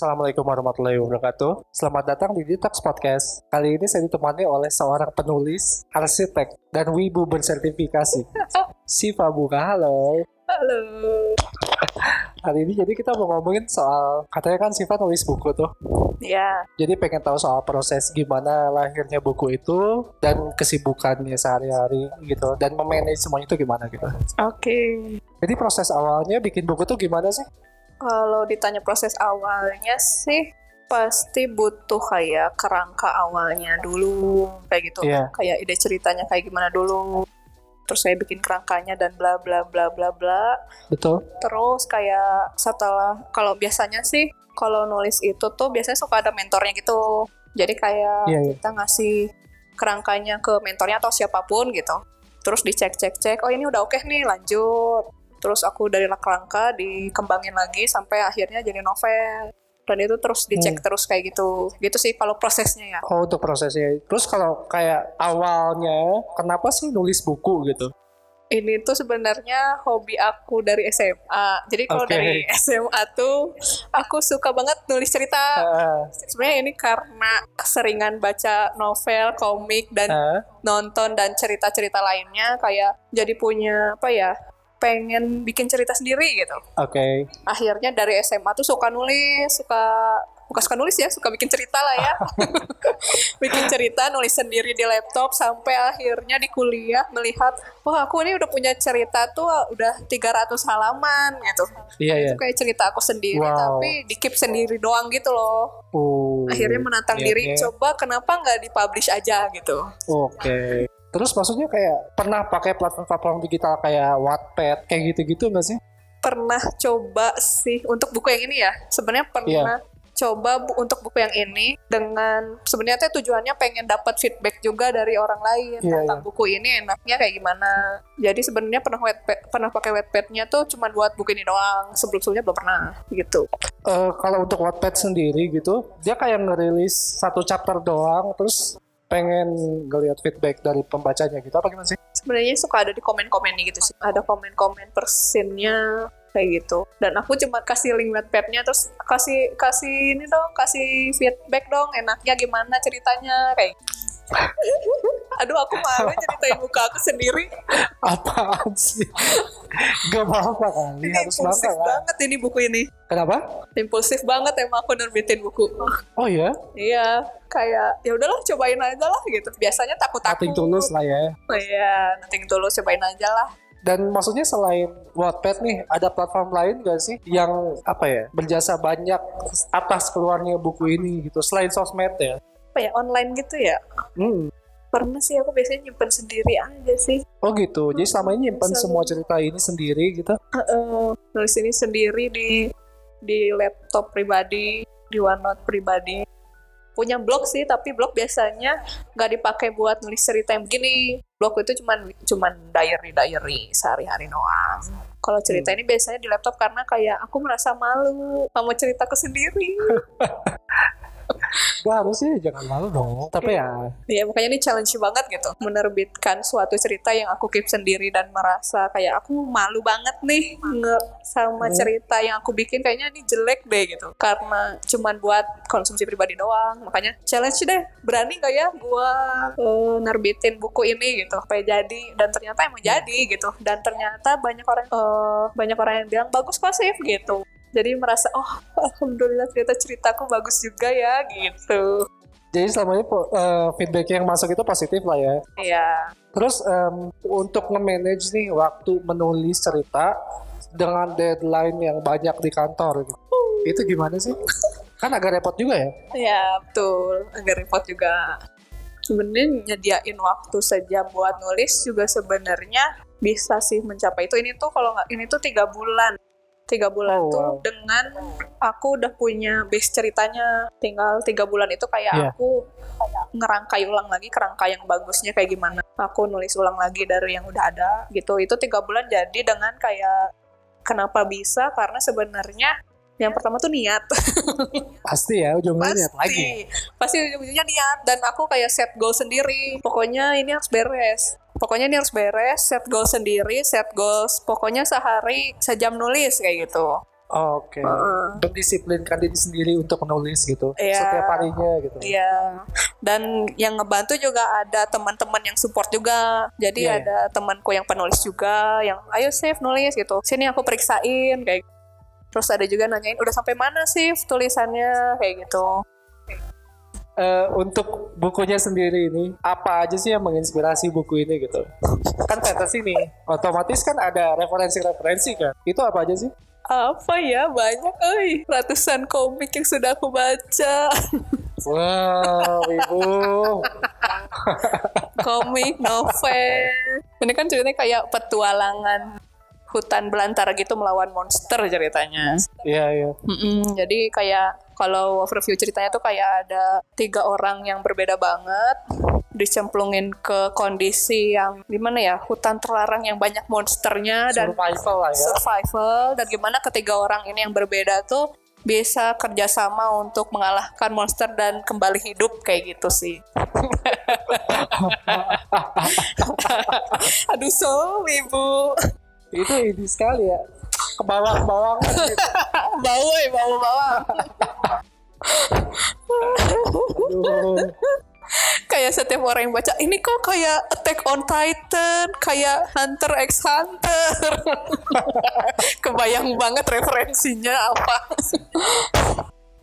Assalamualaikum warahmatullahi wabarakatuh. Selamat datang di Detox Podcast. Kali ini saya ditemani oleh seorang penulis, arsitek, dan wibu bersertifikasi. Siva Buka, halo. Halo. Hari ini jadi kita mau ngomongin soal, katanya kan Siva nulis buku tuh. Ya, Jadi pengen tahu soal proses gimana lahirnya buku itu, dan kesibukannya sehari-hari gitu. Dan memanage semuanya itu gimana gitu. oke. Jadi proses awalnya bikin buku tuh gimana sih? Kalau ditanya proses awalnya sih pasti butuh kayak kerangka awalnya dulu kayak gitu. Iya. Kayak ide ceritanya kayak gimana dulu. Terus saya bikin kerangkanya dan bla bla bla bla bla. Betul? Terus kayak setelah kalau biasanya sih kalau nulis itu tuh biasanya suka ada mentornya gitu. Jadi kayak Iya, iya. kita ngasih kerangkanya ke mentornya atau siapa pun gitu. Terus dicek cek cek, oh ini udah oke nih lanjut. Terus aku dari kerangka dikembangin lagi sampai akhirnya jadi novel. Dan itu terus dicek Hmm. terus kayak gitu. Gitu sih kalau prosesnya ya. Oh untuk prosesnya. Terus kalau kayak awalnya, kenapa sih nulis buku gitu? Ini tuh sebenarnya hobi aku dari SMA. Jadi kalau Oke. dari SMA tuh aku suka banget nulis cerita. Ah, sebenarnya ini karena keseringan baca novel, komik dan ah, nonton dan cerita-cerita lainnya kayak jadi punya apa ya pengen bikin cerita sendiri gitu. Oke. Akhirnya dari SMA tuh suka nulis, suka bukan suka nulis ya, suka bikin cerita lah ya. bikin cerita, nulis sendiri di laptop sampai akhirnya di kuliah melihat, wah aku ini udah punya cerita tuh udah 300 halaman gitu. Iya ya. Itu kayak cerita aku sendiri Wow. tapi di keep sendiri doang gitu loh Oh. akhirnya menantang Iya, diri iya. coba kenapa nggak dipublish aja gitu Oke. Terus maksudnya kayak pernah pakai platform-platform digital kayak Wattpad kayak gitu-gitu nggak sih? pernah coba sih untuk buku yang ini ya. Sebenarnya pernah coba bu- untuk buku yang ini dengan sebenarnya tuh tujuannya pengen dapat feedback juga dari orang lain Iya, tentang buku ini enaknya kayak gimana. Jadi sebenarnya pernah wetpad, pernah pakai wetpadnya tuh cuma buat buku ini doang sebelum sebelumnya belum pernah gitu. Eh, kalau untuk Wattpad sendiri gitu, dia kayak ngerilis satu chapter doang, terus pengen ngeliat feedback dari pembacanya gitu apa gimana sih? sebenarnya suka ada di komen-komennya gitu sih ada komen-komen persinnya kayak gitu. Dan aku cuma kasih link wetpadnya terus kasih kasih ini dong kasih feedback dong enaknya gimana ceritanya kayak aduh aku malu ceritain muka aku sendiri. Apaan sih? Gak apa-apa kali, ini harus bangga impulsif kan? banget ini buku ini. Kenapa? impulsif banget emang aku nerbitin buku. Oh ya, iya kayak ya udahlah cobain aja lah gitu. Biasanya takut takut nothing tulus lah ya. iya nothing tulus cobain aja lah Dan maksudnya selain Wattpad nih, ada platform lain gak sih yang apa ya berjasa banyak atas keluarnya buku ini gitu selain sosmed ya? apa ya online gitu ya Hmm. pernah sih aku biasanya nyimpen sendiri aja sih Oh gitu. Jadi selama ini nyimpan Selalu. semua cerita ini sendiri gitu. Heeh, nulis ini sendiri di di laptop pribadi di OneNote pribadi punya blog sih tapi blog biasanya nggak dipakai buat nulis cerita yang begini blog itu cuman cuman diary diary sehari-hari doang. Kalau cerita ini biasanya di laptop karena kayak aku merasa malu sama ceritaku sendiri Gak harus sih, jangan malu dong. Tapi ya, ya makanya ini challenge banget gitu. Menerbitkan suatu cerita yang aku keep sendiri dan merasa kayak aku malu banget nih nge sama Hmm. cerita yang aku bikin. Kayaknya ini jelek deh gitu. Karena cuman buat konsumsi pribadi doang. Makanya challenge deh. Berani gak ya gua eh, nerbitin buku ini gitu? Supaya jadi. Dan ternyata emang jadi gitu. Dan ternyata banyak orang eh, banyak orang yang bilang bagus kok Sif gitu jadi merasa oh alhamdulillah ternyata ceritaku bagus juga ya gitu jadi selama ini eh, feedback yang masuk itu positif lah ya. Iya Terus em, untuk nge-manage nih waktu menulis cerita dengan deadline yang banyak di kantor gitu. Itu gimana sih? Kan agak repot juga ya. Ya betul, agak repot juga. Sebenarnya nyediain waktu saja buat nulis juga sebenarnya bisa sih mencapai itu. Ini tuh kalau nggak ini tuh tiga bulan, tiga bulan Oh, tuh wow. dengan aku udah punya base ceritanya. Tinggal tiga bulan itu kayak Iya. aku ngerangkai ulang lagi kerangka yang bagusnya kayak gimana. Aku nulis ulang lagi dari yang udah ada gitu. Itu tiga bulan jadi dengan kayak kenapa bisa karena sebenarnya yang pertama tuh niat. Pasti ya ujungnya lihat lagi. pasti ujung-ujungnya niat dan aku kayak set goal sendiri pokoknya ini harus beres pokoknya ini harus beres set goal sendiri set goals pokoknya sehari sejam nulis kayak gitu Oke. Heeh. Mendisiplinkan diri sendiri untuk menulis gitu. Iya. Setiap harinya gitu. Iya. Dan yang ngebantu juga ada teman-teman yang support juga. Jadi Iya, iya. ada temanku yang penulis juga yang ayo save nulis gitu. Sini aku periksain kayak Terus ada juga nanyain udah sampai mana sih tulisannya kayak gitu. Eh, untuk bukunya sendiri ini apa aja sih yang menginspirasi buku ini gitu? Kan fantasy nih, otomatis kan ada referensi-referensi kan? Itu apa aja sih? Apa ya banyak euy ratusan komik yang sudah aku baca. Wow, ibu. komik, novel. Ini kan ceritanya kayak petualangan hutan belantara gitu melawan monster ceritanya. Iya iya. Mm-mm, jadi kayak kalau overview ceritanya tuh kayak ada tiga orang yang berbeda banget dicemplungin ke kondisi yang gimana ya hutan terlarang yang banyak monsternya dan Survival lah ya. survival dan gimana ketiga orang ini yang berbeda tuh bisa kerjasama untuk mengalahkan monster dan kembali hidup kayak gitu sih. Aduh so ibu Itu ini sekali ya. Ke bawah-bawah gitu. bau eh bau bawang. Aduh. kayak setiap orang yang baca ini kok kayak Attack on Titan, kayak Hunter x Hunter. Kebayang banget referensinya apa.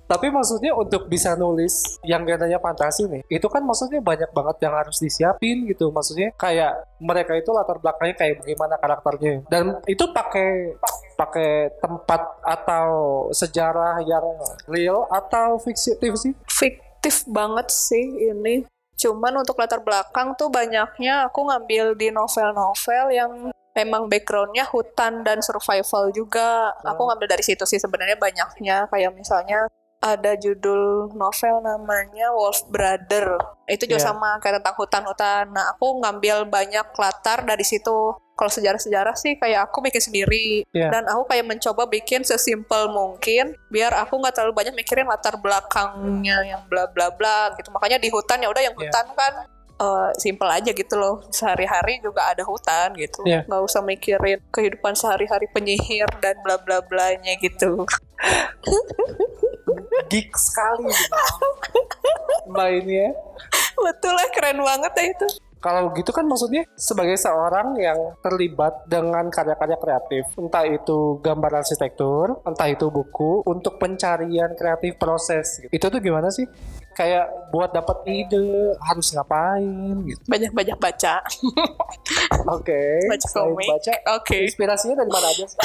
Tapi maksudnya untuk bisa nulis yang genrenya fantasi nih, itu kan maksudnya banyak banget yang harus disiapin gitu. Maksudnya kayak mereka itu latar belakangnya kayak bagaimana karakternya. Dan itu pakai pakai tempat atau sejarah yang real atau fiktif sih? Fiktif banget sih ini. Cuman untuk latar belakang tuh banyaknya aku ngambil di novel-novel yang memang backgroundnya hutan dan survival juga. Aku Hmm. ngambil dari situ sih sebenarnya banyaknya. Kayak misalnya ada judul novel namanya Wolf Brother. Itu juga Iya. sama kayak tentang hutan-hutan. Nah, aku ngambil banyak latar dari situ. Kalau sejarah-sejarah sih kayak aku bikin sendiri. Iya. Dan aku kayak mencoba bikin sesimpel mungkin biar aku nggak terlalu banyak mikirin latar belakangnya yang bla bla bla gitu. Makanya di hutan ya udah yang Iya. hutan kan eh, simple aja gitu loh. Sehari-hari juga ada hutan gitu. Iya. Nggak usah mikirin kehidupan sehari-hari penyihir dan bla bla blanya gitu. Geek sekali gitu. Mbak ini ya. Betul lah keren banget ya itu. Kalau gitu kan maksudnya sebagai seorang yang terlibat dengan karya-karya kreatif, entah itu gambar arsitektur, entah itu buku, untuk pencarian kreatif proses. gitu. Itu tuh gimana sih? Kayak buat dapat ide harus ngapain gitu. Banyak-banyak baca. Oke. Baca selain komik. baca, Oke. inspirasinya dari mana aja sih?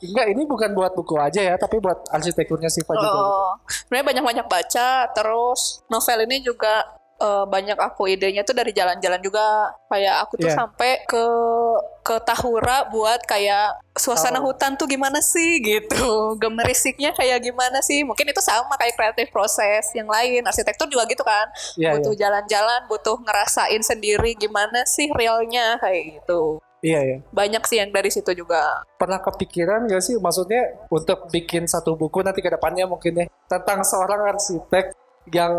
Enggak, ini bukan buat buku aja ya, tapi buat arsitekturnya Siva juga. Oh, sebenarnya banyak-banyak baca. Terus novel ini juga eh, banyak aku idenya tuh dari jalan-jalan juga. Kayak aku tuh Iya. sampai ke ke Tahura buat kayak suasana Oh. hutan tuh gimana sih gitu. Gemerisiknya kayak gimana sih? Mungkin itu sama kayak kreatif proses yang lain. Arsitektur juga gitu kan. Iya, butuh jalan-jalan, butuh ngerasain sendiri gimana sih realnya kayak gitu. Iya, iya. Banyak sih yang dari situ juga. Pernah kepikiran gak sih maksudnya untuk bikin satu buku nanti ke depannya mungkin ya tentang seorang arsitek yang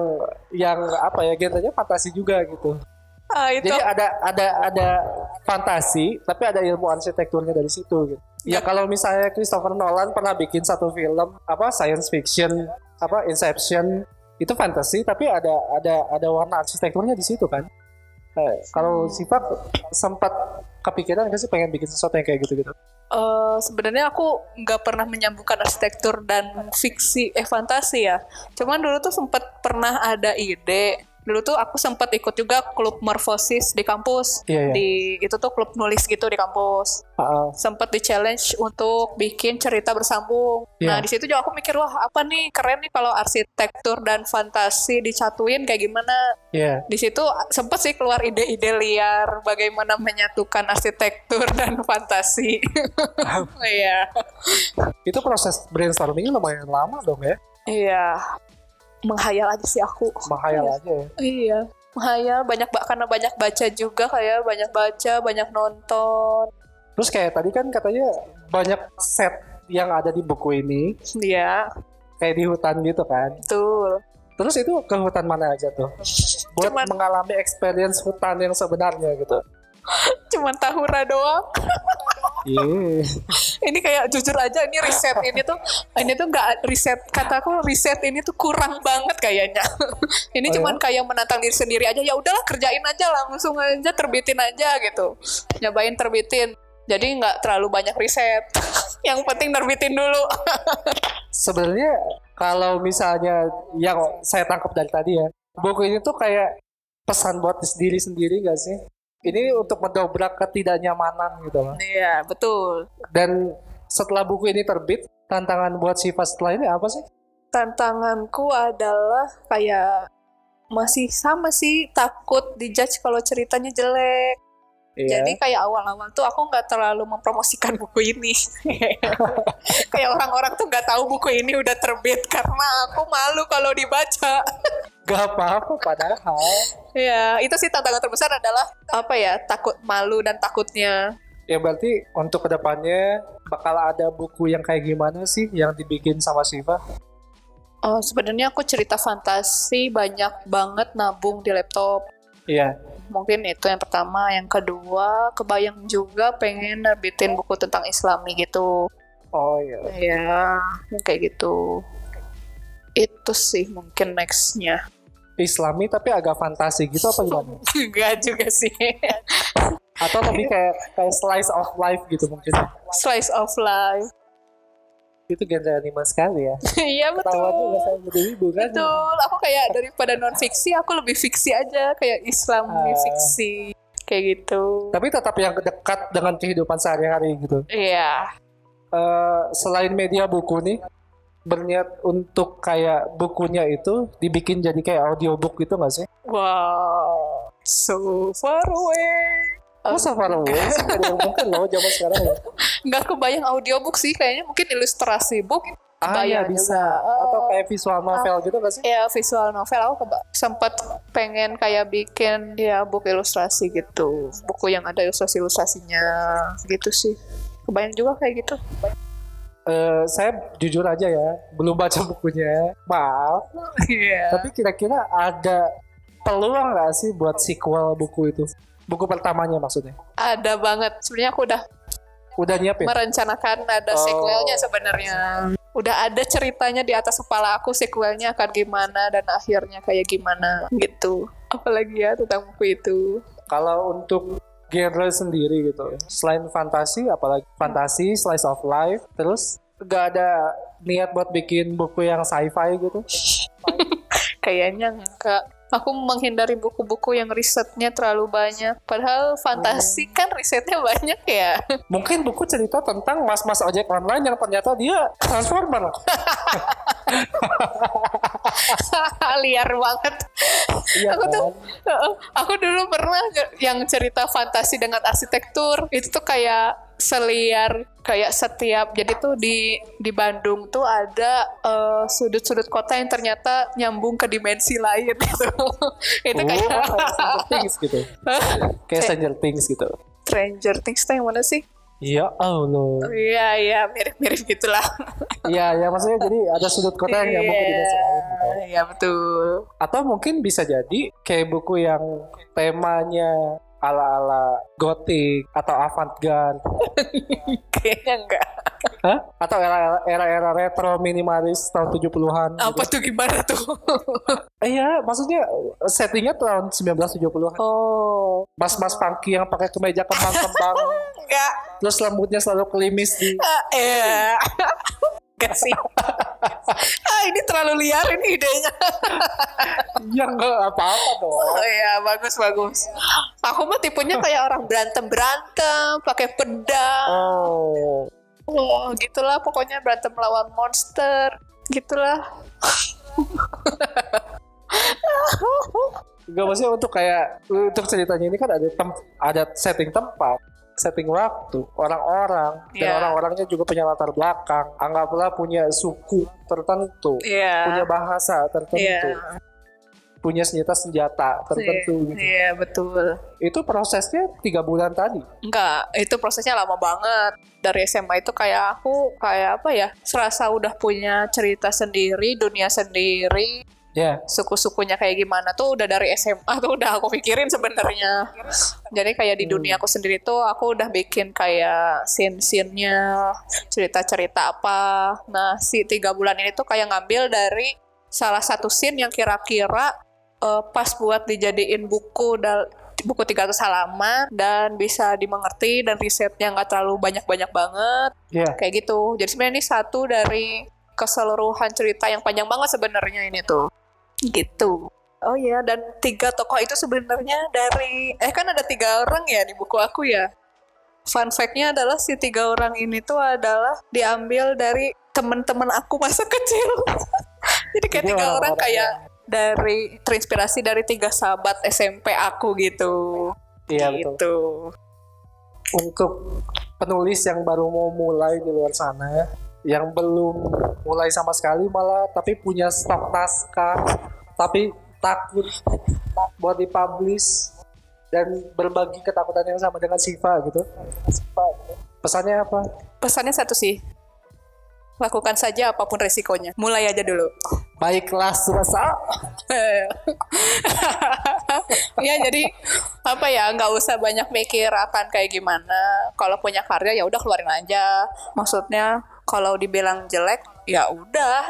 yang apa ya genrenya fantasi juga gitu. Ah, itu Jadi ada ada ada fantasi tapi ada ilmu arsitekturnya dari situ gitu. Ya kalau misalnya Christopher Nolan pernah bikin satu film apa science fiction apa Inception itu fantasi tapi ada ada ada warna arsitekturnya di situ kan. Eh, kalau Sifat sempat kepikiran nggak sih pengen bikin sesuatu yang kayak gitu gitu? Eh, sebenarnya aku nggak pernah menyambungkan arsitektur dan fiksi eh fantasi ya. Cuman dulu tuh sempat pernah ada ide. Dulu tuh aku sempat ikut juga klub morfosis di kampus. Iya, iya. Di itu tuh klub nulis gitu di kampus. Ah, Sempat di challenge untuk bikin cerita bersambung. Iya. Nah di situ juga aku mikir wah apa nih keren nih kalau arsitektur dan fantasi disatuin kayak gimana. Iya. Di situ sempat sih keluar ide-ide liar bagaimana menyatukan arsitektur dan fantasi. Iya. Itu proses brainstormingnya lumayan lama dong ya. Iya. Menghayal aja sih aku. Menghayal aja ya. Iya. Menghayal banyak ba- karena banyak baca juga kayak banyak baca, banyak nonton. Terus kayak tadi kan katanya banyak set yang ada di buku ini Iya, kayak di hutan gitu kan. betul. Terus itu ke hutan mana aja tuh? Buat Cuman- mengalami experience hutan yang sebenarnya gitu. Cuman tahura doang. Iya. ini kayak jujur aja ini riset ini tuh ini tuh nggak riset kataku riset ini tuh kurang banget kayaknya. Ini Oh, cuman kayak menantang diri sendiri aja ya udahlah kerjain aja langsung aja terbitin aja gitu. Nyobain terbitin jadi nggak terlalu banyak riset. Yang penting terbitin dulu. Sebenarnya kalau misalnya yang saya tangkap dari tadi ya, buku ini tuh kayak pesan buat diri sendiri gak sih? Ini untuk mendobrak ketidaknyamanan gitu loh. iya betul Dan setelah buku ini terbit, tantangan buat Siva setelah ini apa sih? tantanganku adalah kayak masih sama sih takut dijudge kalau ceritanya jelek Iya. Jadi kayak awal-awal tuh aku nggak terlalu mempromosikan buku ini. kayak orang-orang tuh nggak tahu buku ini udah terbit karena aku malu kalau dibaca. Gak apa-apa padahal. ya itu sih tantangan terbesar adalah apa ya takut malu dan takutnya. Ya berarti untuk ke depannya bakal ada buku yang kayak gimana sih yang dibikin sama Siva? Oh sebenarnya aku cerita fantasi banyak banget nabung di laptop. Iya. Mungkin itu yang pertama, yang kedua kebayang juga pengen nerbitin buku tentang Islami gitu. Oh iya. Ya, kayak gitu. Itu sih mungkin nextnya. Islami tapi agak fantasi gitu apa gimana? Enggak juga sih. Atau lebih kayak kayak slice of life gitu mungkin? Slice of life. Itu genre anime sekali ya. Iya Ketawa juga betul. saya jadi ibu kan. Betul. Aku kayak daripada non fiksi, aku lebih fiksi aja kayak Islam Ah. fiksi kayak gitu. Tapi tetap yang dekat dengan kehidupan sehari-hari gitu. Iya. Eh, selain media buku nih, berniat untuk kayak bukunya itu dibikin jadi kayak audiobook gitu nggak sih? Wow. So far away. Masa far away sih? Tidak mungkin loh zaman sekarang ya. Nggak kebayang audiobook sih, kayaknya mungkin ilustrasi book. Ah ya bisa. juga. Atau kayak visual novel gitu nggak sih? Ya visual novel aku keba- sempat pengen kayak bikin ya buku ilustrasi gitu, buku yang ada ilustrasi-ilustrasinya gitu sih. Kebayang juga kayak gitu. Eh, saya jujur aja ya, belum baca bukunya. Maaf. Iya. Tapi kira-kira ada peluang nggak sih buat sequel buku itu? Buku pertamanya maksudnya. Ada banget. Sebenarnya aku udah Udah nyiapin? merencanakan ada Oh. sequelnya sebenarnya. Udah ada ceritanya di atas kepala aku sequelnya akan gimana dan akhirnya kayak gimana gitu. Apalagi ya tentang buku itu. Kalau untuk genre sendiri gitu, selain fantasi, apalagi fantasi, slice of life, terus nggak ada niat buat bikin buku yang sci-fi gitu? Kayaknya enggak. Aku menghindari buku-buku yang risetnya terlalu banyak. Padahal fantasi kan risetnya banyak ya. Mungkin buku cerita tentang mas-mas ojek online yang ternyata dia transformer. Liar banget. Iya aku tuh, kan? aku dulu pernah yang cerita fantasi dengan arsitektur. Itu tuh kayak seliar kayak setiap jadi tuh di di Bandung tuh ada eh, sudut-sudut kota yang ternyata nyambung ke dimensi lain gitu. itu Oh, kayak Stranger Things gitu. Kayak Stranger Things gitu. Stranger Things tuh yang mana sih? Ya Allah. Iya iya mirip-mirip gitulah. Iya, ya maksudnya jadi ada sudut kota yang nyambung ke dimensi lain gitu. Iya betul. Atau mungkin bisa jadi kayak buku yang temanya ala-ala gotik atau avant-garde. Kayaknya enggak. Hah? Atau era- era-era retro minimalis tahun 70-an. Apa tuh gimana tuh? Eh, Iya, maksudnya settingnya tahun 1970-an. oh Mas-mas funky yang pakai kemeja kembang-kembang, enggak. terus rambutnya selalu kelimis di Ah, eh. Enggak sih. ah, ini terlalu liar ini idenya. yang enggak apa-apa dong. Oh iya, bagus bagus. Aku mah tipenya kayak orang berantem berantem, pakai pedang. Oh. Oh, gitulah pokoknya berantem lawan monster. Gitulah. Enggak maksudnya untuk kayak untuk ceritanya ini kan ada tem ada setting tempat, setting waktu, orang-orang dan Iya. orang-orangnya juga punya latar belakang. Anggaplah punya suku tertentu, Iya. punya bahasa tertentu, Iya. punya senjata senjata tertentu. gitu. Iya, betul. Itu prosesnya tiga bulan tadi. Enggak, itu prosesnya lama banget. Dari SMA itu kayak aku kayak apa ya? Serasa udah punya cerita sendiri, dunia sendiri. Ya. suku-sukunya kayak gimana tuh udah dari SMA tuh udah aku pikirin sebenarnya. Jadi kayak di dunia aku sendiri tuh aku udah bikin kayak scene-scene-nya, cerita-cerita apa. Nah si tiga bulan ini tuh kayak ngambil dari salah satu scene yang kira-kira eh, pas buat dijadiin buku dal buku 300 halaman dan bisa dimengerti dan risetnya nggak terlalu banyak-banyak banget Ya. kayak gitu. Jadi sebenarnya ini satu dari keseluruhan cerita yang panjang banget sebenarnya ini tuh. Gitu. Oh iya, dan tiga tokoh itu sebenarnya dari eh kan ada tiga orang ya di buku aku ya. Fun fact-nya adalah si tiga orang ini tuh adalah diambil dari teman-teman aku masa kecil. Jadi kayak tiga orang kayak dari terinspirasi dari tiga sahabat SMP aku gitu. Iya betul. gitu. Untuk penulis yang baru mau mulai di luar sana, yang belum mulai sama sekali malah tapi punya stok naskah, tapi takut buat dipublish dan berbagi ketakutan yang sama dengan Siva gitu. Pesannya apa? Pesannya satu sih. Lakukan saja apa pun resikonya. Mulai aja dulu. Baiklah, Surasa. ya jadi apa ya nggak usah banyak mikir akan kayak gimana. Kalau punya karya ya udah keluarin aja. Maksudnya kalau dibilang jelek ya udah.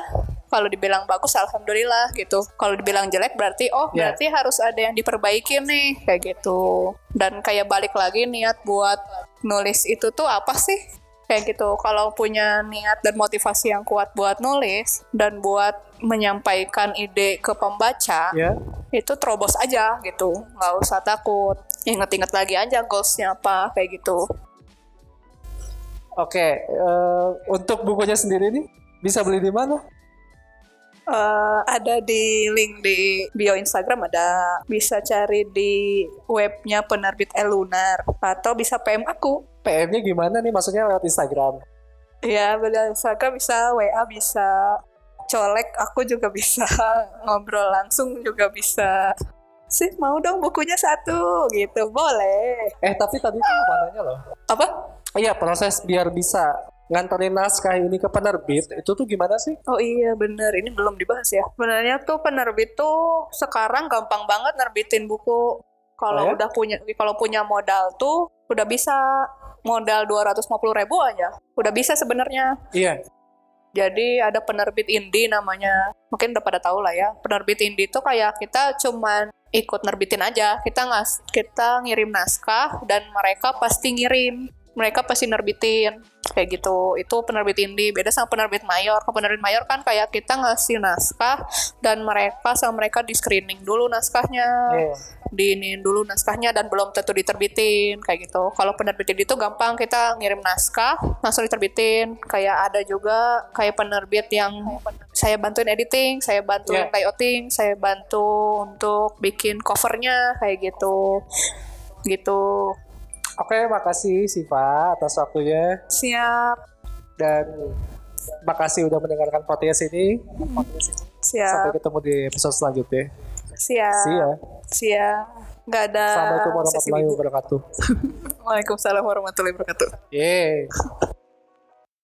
Kalau dibilang bagus alhamdulillah gitu. Kalau dibilang jelek berarti oh Ya. berarti harus ada yang diperbaiki nih kayak gitu. Dan kayak balik lagi niat buat nulis itu tuh apa sih? kayak gitu kalau punya niat dan motivasi yang kuat buat nulis dan buat menyampaikan ide ke pembaca Ya. itu terobos aja gitu nggak usah takut inget-inget lagi aja goalsnya apa kayak gitu Oke, eh, untuk bukunya sendiri nih bisa beli di mana? Eh, ada di link di bio Instagram ada bisa cari di webnya penerbit Elunar atau bisa PM aku PM-nya gimana nih? Maksudnya lewat Instagram. ya beli Instagram bisa WA bisa colek aku juga bisa ngobrol langsung juga bisa sih mau dong bukunya satu gitu boleh Eh tapi tadi tuh mananya loh. apa Iya proses biar bisa nganterin naskah ini ke penerbit itu tuh gimana sih? Oh iya bener, ini belum dibahas ya. Sebenarnya tuh penerbit tuh sekarang gampang banget nerbitin buku. Kalau Oh ya? udah punya, kalau punya modal tuh udah bisa modal 250 ribu aja. Udah bisa sebenarnya. Iya. Jadi ada penerbit indie namanya. Mungkin udah pada tahu lah ya. Penerbit indie tuh kayak kita cuman ikut nerbitin aja. Kita ngas, kita ngirim naskah dan mereka pasti ngirim. Mereka pasti nerbitin kayak gitu. Itu penerbit indie. Beda sama penerbit mayor. Kalau penerbit mayor kan kayak kita ngasih naskah dan mereka sama mereka di screening dulu naskahnya Iya. diinin dulu naskahnya dan belum tentu diterbitin kayak gitu. Kalau penerbitin itu gampang kita ngirim naskah langsung diterbitin. Kayak ada juga kayak penerbit yang saya bantuin editing, saya bantuin Yeah. layouting, saya bantu untuk bikin covernya kayak gitu. Gitu. Oke, makasih Siva atas waktunya Siap. dan makasih udah mendengarkan podcast ini. Siap. Sampai ketemu di episode selanjutnya. Siap. Ya. Siap. Nggak ada Assalamualaikum warahmatullahi wabarakatuh. Waalaikumsalam warahmatullahi wabarakatuh. Yeay.